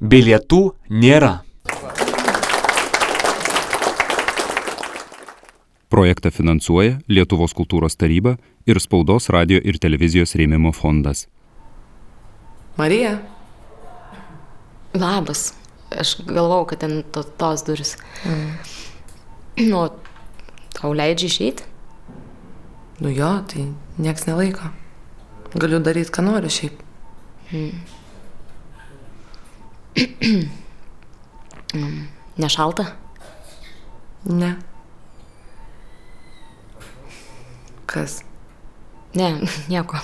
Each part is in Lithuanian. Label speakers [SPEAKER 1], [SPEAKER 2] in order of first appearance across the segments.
[SPEAKER 1] Bilietų nėra.
[SPEAKER 2] Projektą finansuoja Lietuvos kultūros taryba ir Spaudos radio ir televizijos rėmimo fondas.
[SPEAKER 3] Marija,
[SPEAKER 4] Labas. Aš galvau, kad ten to, tos duris. Mm. Nu, tau leidžia išeiti?
[SPEAKER 3] nu jo, tai nieks nelaiko. Galiu daryti, ką noriu šiaip.
[SPEAKER 4] Nešalta?
[SPEAKER 3] Ne. Kas?
[SPEAKER 4] Ne, nieko.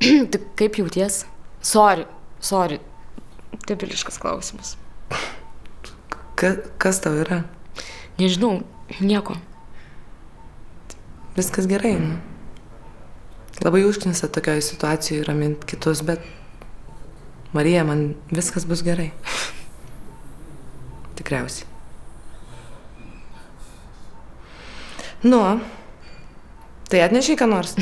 [SPEAKER 4] Tik kaip jauties? Sorry, sorry. Debiliškas klausimas.
[SPEAKER 3] Ka, kas tau yra?
[SPEAKER 4] Nežinau, nieko.
[SPEAKER 3] Viskas gerai. Nu. Labai užknisa tokioje situacijoje raminti kitus, bet Marija, man viskas bus gerai. Tikriausiai. Nu, tai atnešiai ką nors.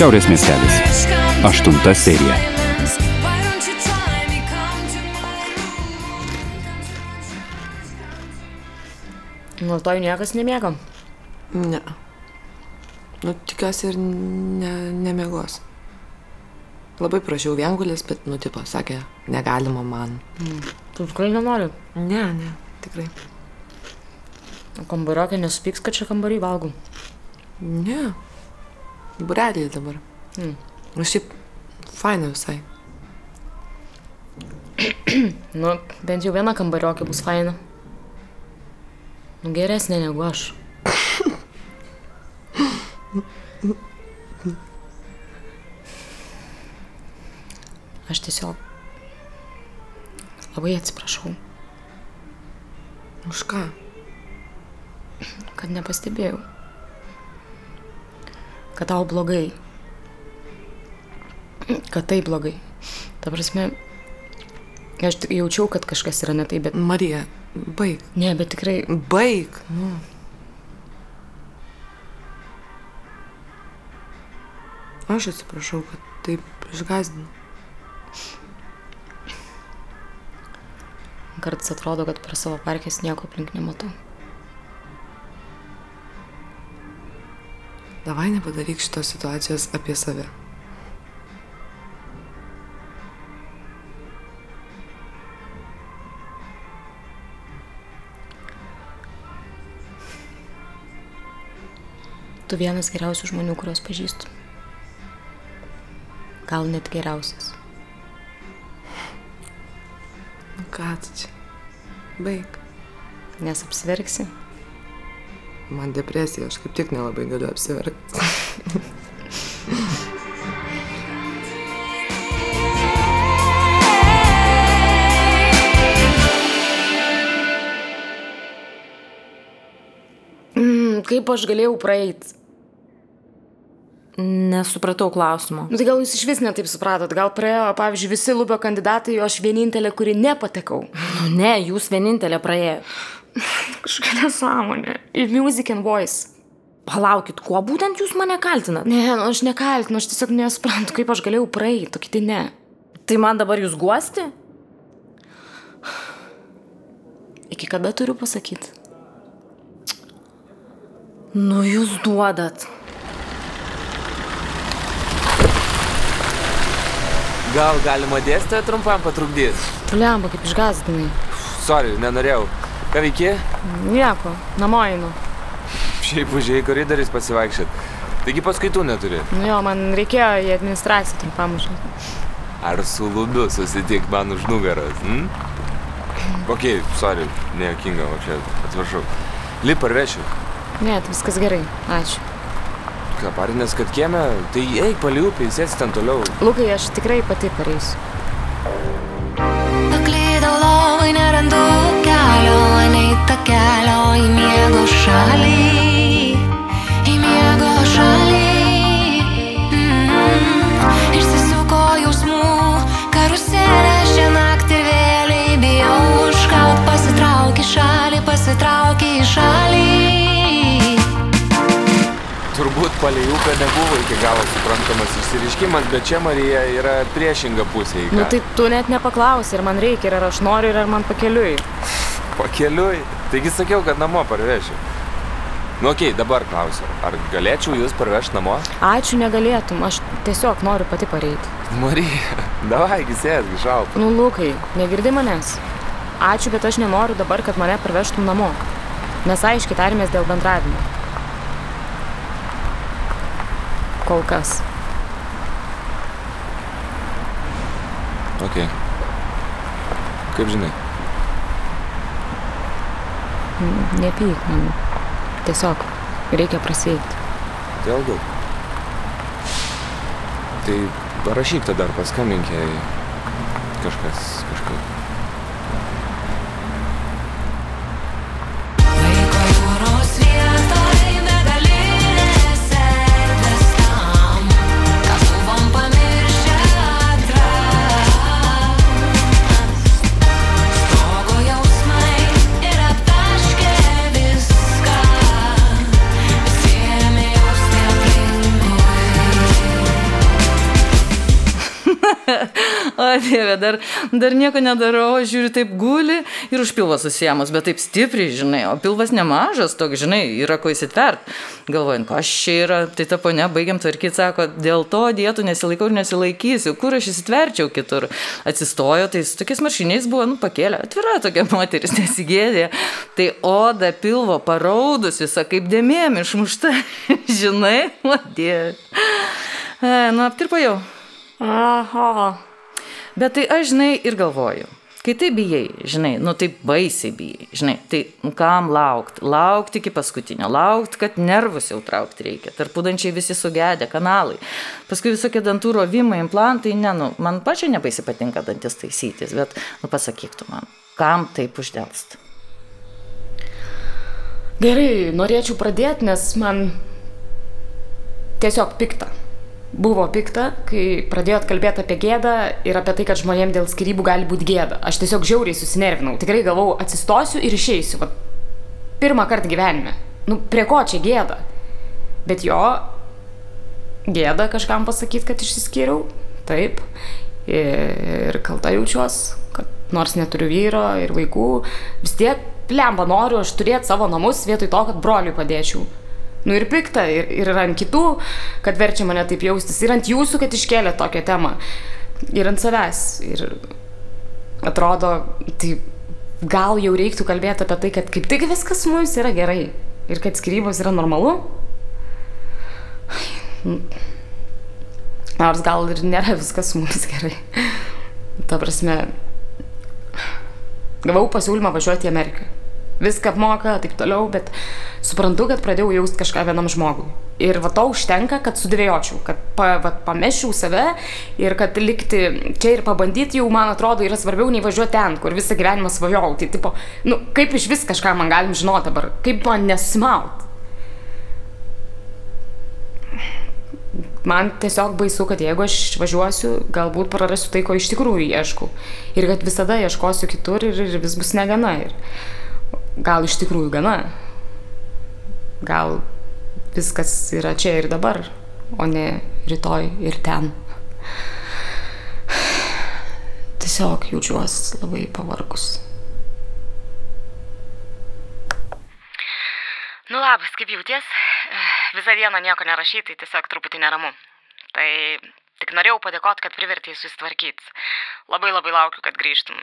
[SPEAKER 2] Šiaurės miestelis. Aštunta serija.
[SPEAKER 4] Nuo to niekas nemiega.
[SPEAKER 3] Ne. Nu, tikiuosi ir ne, nemiegos. Labai prašiau viengulis, bet, nu, tipo, sakė, negalima man.
[SPEAKER 4] Tu tikrai nenori.
[SPEAKER 3] Ne, ne, tikrai.
[SPEAKER 4] O Kambariokė nesupyks, kad čia kambarį valgau.
[SPEAKER 3] Ne. Bureliai dabar.
[SPEAKER 4] Mm.
[SPEAKER 3] Nu, šiaip, faina visai.
[SPEAKER 4] Nu, bent jau viena kambariokė bus faina. Nu, geresnė negu aš. Aš tiesiog labai atsiprašau,
[SPEAKER 3] Už ką?
[SPEAKER 4] kad nepastebėjau, kad tau blogai. Kad tai blogai. Ta prasme, aš jaučiau, kad kažkas yra ne taip, bet...
[SPEAKER 3] Marija, baig.
[SPEAKER 4] Ne, bet tikrai
[SPEAKER 3] Baig. Nu. Aš atsiprašau, kad taip išgazdinu.
[SPEAKER 4] Kartais atrodo, kad per savo parkės nieko aplink nematau.
[SPEAKER 3] Davai nepadaryk šitos situacijos apie save.
[SPEAKER 4] Tu vienas geriausių žmonių, kuriuos pažįstu. Gal net geriausias.
[SPEAKER 3] Nu ką tu čia? Baig.
[SPEAKER 4] Nes apsverksi.
[SPEAKER 3] Man depresija, aš kaip tik nelabai galiu apsiverkti.
[SPEAKER 4] Mm, kaip aš galėjau praeiti?
[SPEAKER 5] Nesupratau klausimo.
[SPEAKER 4] Nu, tai gal jūs iš vis netaip supratot, gal praėjo, pavyzdžiui, visi lubio kandidatai, o aš vienintelė, kuri nepatekau.
[SPEAKER 5] Nu, ne, jūs vienintelė praėjo.
[SPEAKER 4] Kažkokia nesąmonė. Į Music and Voice.
[SPEAKER 5] Palaukit, kuo būtent jūs mane kaltinat?
[SPEAKER 4] Ne, nu, aš nekaltinu, aš tiesiog nesuprantu, kaip aš galėjau praeiti, kiti ne.
[SPEAKER 5] Tai man dabar jūs guosti?
[SPEAKER 4] Iki kada turiu pasakyti?
[SPEAKER 5] Nu, jūs duodat.
[SPEAKER 6] Gal galima dėstytoją trumpam patrukdyti?
[SPEAKER 4] Lemba, kaip išgazdinai.
[SPEAKER 6] Sorry, nenorėjau. Ką veiki?
[SPEAKER 4] Nieko, namo einu.
[SPEAKER 6] Šiaip užėjai koridoriais pasivaikščiot. Taigi paskaitų neturi.
[SPEAKER 4] Nu jo, man reikėjo į administraciją trumpam užėjti.
[SPEAKER 6] Ar su lubiu susitik man už nugaros? Hm? Ok, sorry, nejokinga, o čia atsiprašau. Lip ar vešiu?
[SPEAKER 4] Ne, tai viskas gerai. Ačiū.
[SPEAKER 6] Ką, parinės, kad kieme, tai eik paliupiai, sėsi ten toliau.
[SPEAKER 4] Lukai, aš tikrai pati pareisiu.
[SPEAKER 7] Paklydau nerandu kelio, nei ta kelio į miego šalį.
[SPEAKER 6] Palei upę nebuvo iki galo suprantamas išsireiškimas, bet čia Marija yra priešinga pusė. į
[SPEAKER 4] Nu tai tu net nepaklausi, ar man reikia, ar aš noriu, ar man pakeliui.
[SPEAKER 6] Pakeliui. Taigi sakiau, kad namo parvešiu. Nu, okei, okay, dabar klausiu. Ar galėčiau jūs parvežti namo?
[SPEAKER 4] Ačiū negalėtum, aš tiesiog noriu pati pareiti.
[SPEAKER 6] Marija, davai, gisės, šalta.
[SPEAKER 4] Nu, Lukai, negirdi manęs. Ačiū, bet aš nenoriu dabar, kad mane parvežtum namo. Mes aiškiai tarėmės dėl bendravimo. Kol kas.
[SPEAKER 6] Ok. Kaip žinai.
[SPEAKER 4] Nepyk man. Tiesiog reikia prasveikti.
[SPEAKER 6] Dėl daug. Tai parašyk tada ar paskambink jai kažkas kažkaip.
[SPEAKER 1] Dieve, dar, dar nieko nedarau, aš žiūriu taip guli ir už pilvą susiemus, bet taip stipriai, žinai, o pilvas nemažas, toks, žinai, yra ko įsitvert. Galvojant, kas čia yra, tai ta ponia, baigiam tvarkyti, sako, dėl to dietų nesilaikau ir nesilaikysiu, kur aš įsitverčiau kitur. Atsistojo, tai su tokiais maršiniais buvo, nu, pakėlė, atvira tokia moteris, nesigėdė. Tai oda pilvo paraudus visą kaip dėmėm išmušta, žinai, dieve. E, nu, aptirpo jau.
[SPEAKER 4] Aha.
[SPEAKER 1] Bet tai aš, žinai, ir galvoju. Kai tai bijai, žinai, nu taip baisiai bijai, žinai, tai nu, kam laukti? Laukti iki paskutinio, laukti, kad nervus jau traukti reikia. Tarpudančiai visi sugedę kanalai. Paskui visokie dantų rovimai, implantai, ne, nu, man pačiai nebaisi patinka dantis taisytis, bet, nu, pasakyk tu man, kam taip uždelst?
[SPEAKER 4] Gerai, norėčiau pradėti, nes man tiesiog pikta. Buvo pikta, kai pradėjot kalbėti apie gėdą ir apie tai, kad žmonėms dėl skirybų gali būti gėda. Aš tiesiog žiauriai susinervinau. Tikrai galvau, atsistosiu ir išeisiu. Vat, pirmą kartą gyvenime. Nu, prie ko čia gėda? Bet jo, gėda kažkam pasakyti, kad išsiskyriau. Taip. Ir kalta jaučiuos, kad nors neturiu vyro ir vaikų, vis tiek lemba noriu aš turėti savo namus vietoj to, kad broliui padėčiau. Nu ir pikta, ir, ir ant kitų, kad verčia mane taip jaustis, ir ant jūsų, kad iškėlė tokią temą, ir ant savęs. Ir atrodo, tai gal jau reiktų kalbėti apie tai, kad kaip tik viskas su mumis yra gerai, ir kad skirybos yra normalu. Nors gal ir nėra viskas su mumis gerai. Ta prasme, gavau pasiūlymą važiuoti į Ameriką. Viską apmoka, taip toliau, bet suprantu, kad pradėjau jausti kažką vienam žmogui. Ir va to užtenka, kad sudvėjočiau, kad pa, va, pamešiau save ir kad likti čia ir pabandyti jau, man atrodo, yra svarbiau nei važiuoti ten, kur visą gyvenimą svajojau. Tai tipo, nu, kaip iš vis kažką man galim žinoti dabar, kaip man nesusimaut. Man tiesiog baisu, kad jeigu aš važiuosiu, galbūt prarasiu tai, ko iš tikrųjų ieškau. Ir kad visada ieškosiu kitur ir, ir vis bus negana. Ir gal iš tikrųjų gana. Gal viskas yra čia ir dabar, o ne rytoj ir ten. Tiesiog jaučiuosi labai pavargus.
[SPEAKER 8] Nu labas, kaip jauties? Visą dieną nieko nerašyti, tai tiesiog truputį neramu. Tai tik norėjau padėkoti, kad privertėjai susitvarkyti. Labai labai laukiu, kad grįžtum.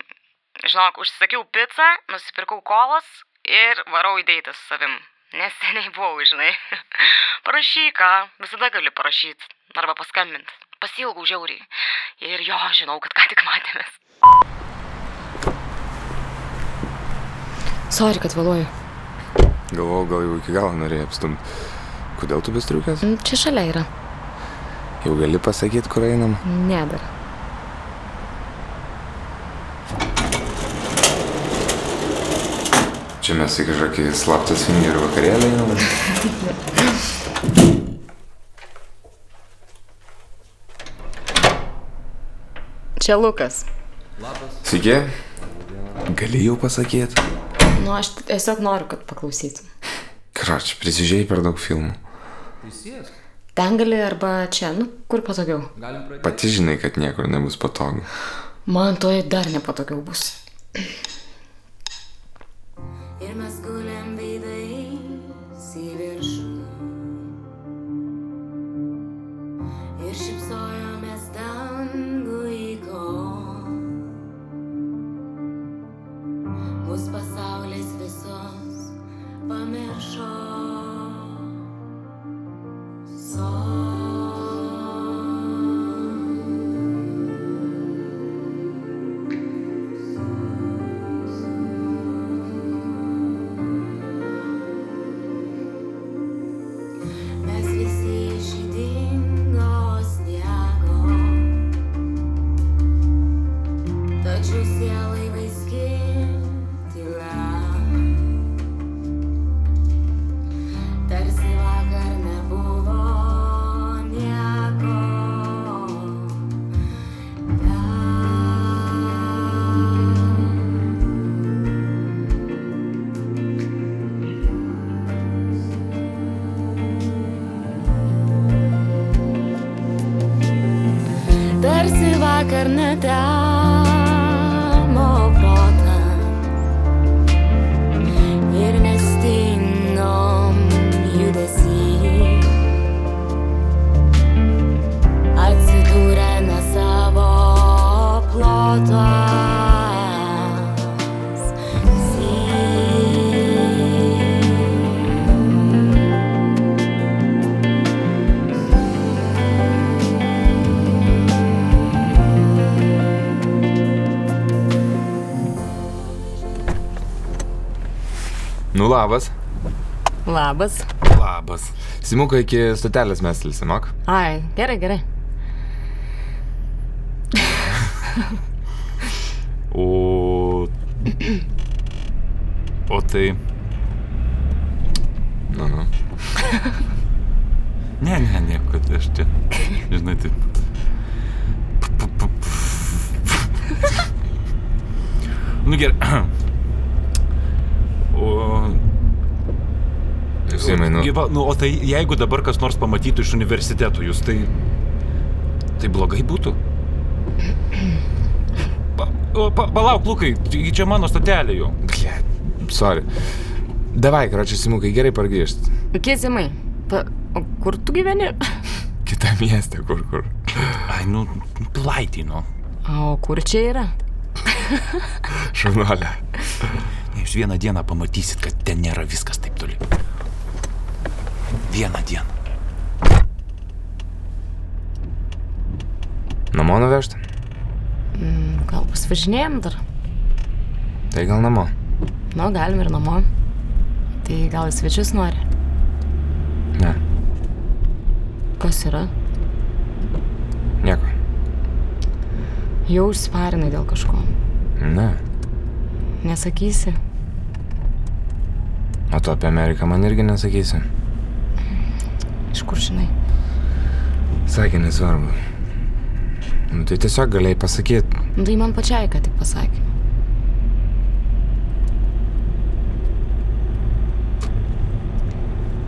[SPEAKER 8] Žinok, užsisakiau pizzą, nusipirkau kolos ir varau į deitą su savim. Neseniai buvau, žinai. Parašyk, ką, visada gali parašyti. Arba paskambinti. Pasilgau žiauriai. Ir jo, žinau, kad ką tik matėmės.
[SPEAKER 4] Sorry, kad vėluoju.
[SPEAKER 6] Galvojau, gal jau iki galo norėjai apstumti. Kodėl tu bestriukęs?
[SPEAKER 4] Mm, Čia šalia yra.
[SPEAKER 6] Jau gali pasakyti, kur einam?
[SPEAKER 4] Ne dar.
[SPEAKER 6] Čia mes į kažkokį slaptą swingerių vakarėlį einam.
[SPEAKER 4] Čia Lukas.
[SPEAKER 6] Sveiki. Gali jau pasakyti?
[SPEAKER 4] Nu, aš tiesiog noriu, kad paklausytum.
[SPEAKER 6] Krač, prisižiai per daug filmų.
[SPEAKER 4] Ten gali arba čia, nu, kur patogiau.
[SPEAKER 6] Pati žinai, kad niekur nebus patogu.
[SPEAKER 4] Man to dar nepatogiau bus.
[SPEAKER 7] Mūsų pasaulis visos pamiršo. Mes down.
[SPEAKER 6] Nu labas.
[SPEAKER 4] Labas.
[SPEAKER 6] Labas. Simuka iki stotelės mes tilsim, ok?
[SPEAKER 4] Ai, gerai, gerai.
[SPEAKER 2] O. O tai.
[SPEAKER 6] Nu, nu.
[SPEAKER 2] Ne, ne, nieko, aš čia. Žinai, taip. Nu gerai. O.
[SPEAKER 6] Simai, nu.
[SPEAKER 2] Gyva, nu, o tai jeigu dabar kas nors pamatytų iš universiteto jūs, tai... Tai blogai būtų? Pa, o, pa, palauk, Lukai, taigi čia mano stotelė jau.
[SPEAKER 6] Ble, sorry. Davai, karočiui, Simukai, gerai pargrįžt.
[SPEAKER 4] Kėsimai. Pa, o kur tu gyveni?
[SPEAKER 6] Kita mieste, kur kur.
[SPEAKER 2] Ai, nu, pilaitį, nu.
[SPEAKER 4] O kur čia yra?
[SPEAKER 6] Šaunuolė.
[SPEAKER 2] Jūs vieną dieną pamatysit, kad ten nėra viskas taip toli. Vieną dieną.
[SPEAKER 6] Namo nuvežti?
[SPEAKER 4] Gal pasivažinėjom dar?
[SPEAKER 6] Tai gal namo.
[SPEAKER 4] Nu, galim ir namo. Tai gal į svečius nori?
[SPEAKER 6] Ne,
[SPEAKER 4] Kas yra?
[SPEAKER 6] nieko.
[SPEAKER 4] Jau užsiparinai dėl kažko.
[SPEAKER 6] Ne.
[SPEAKER 4] Nesakysi.
[SPEAKER 6] O tu apie Ameriką man irgi nesakysi.
[SPEAKER 4] Iš kur žinai?
[SPEAKER 6] Sakė, nesvarbu. Nu, tai tiesiog galėjai pasakyti.
[SPEAKER 4] Nu, tai man pačiai ką tik pasakė.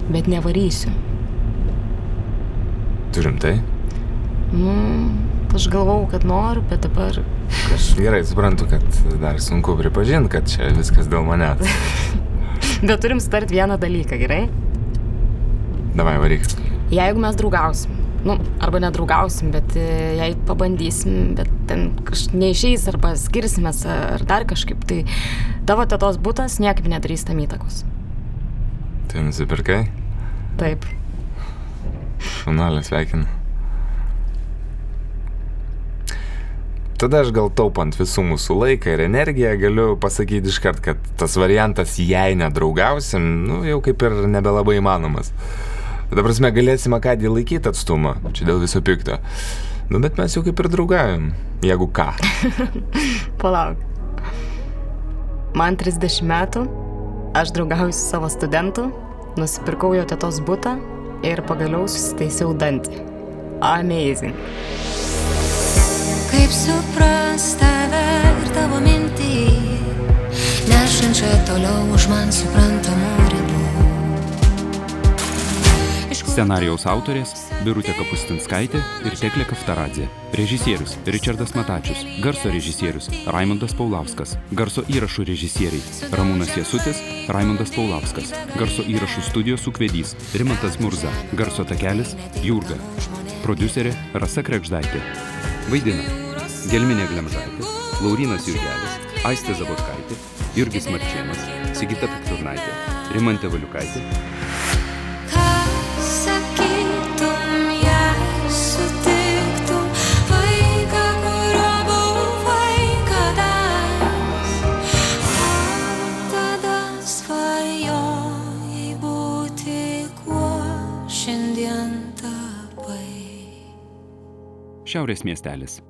[SPEAKER 4] Bet nevarysiu.
[SPEAKER 6] Turim tai?
[SPEAKER 4] Nu, aš galvau, kad noriu, bet dabar
[SPEAKER 6] Aš gerai suprantu, kad dar sunku pripažinti, kad čia viskas dėl manęs.
[SPEAKER 4] Bet turim start vieną dalyką, gerai?
[SPEAKER 6] Davai, varyk.
[SPEAKER 4] Jeigu mes draugausim, nu, arba nedraugausim, bet e, jei pabandysim, bet ten neišeis arba skirsimės ar dar kažkaip, tai tavo tėtos būtas niekaip nedarys tam įtakos.
[SPEAKER 6] Tai nusipirkai?
[SPEAKER 4] Taip.
[SPEAKER 6] Šunalė, sveikinu. Tada aš gal taupant visų mūsų laiką ir energiją galiu pasakyti iškart, kad tas variantas, jei nedraugausim, nu jau kaip ir nebelabai įmanomas. Dabar prasme, galėsim akadį laikyti atstumą, čia dėl viso pikto. Nu, bet mes jau kaip ir draugaujam, jeigu ką.
[SPEAKER 4] Palauk. Man 30 metų, aš draugauju su savo studentu, nusipirkau jo tėtos būtą ir pagaliau susitaisiau dantį. Amazing.
[SPEAKER 7] Kaip supras tave ir tavo mintį, nešančią toliau už man suprantamų ribų.
[SPEAKER 2] Scenarijaus autorės Birutė Kapustinskaitė ir Teklė Kaftaradzė. Režisierius Richardas Matačius. Garso režisierius Raimondas Paulauskas. Garso įrašų režisieriai Ramūnas Jasutis, Raimondas Paulauskas. Garso įrašų studijos sukvedys Rimantas Murza. Garso takelis Jurga. Producerė Rasa Krekždaitė. Vaidina Gelminė Glemžaitė, Laurinas Jurgelis, Aistė Zabotkaitė, Jurgis Marčėnas, Sigita Pikturnaitė, Rimantė Valiukaitė, Šiaurės miestelis.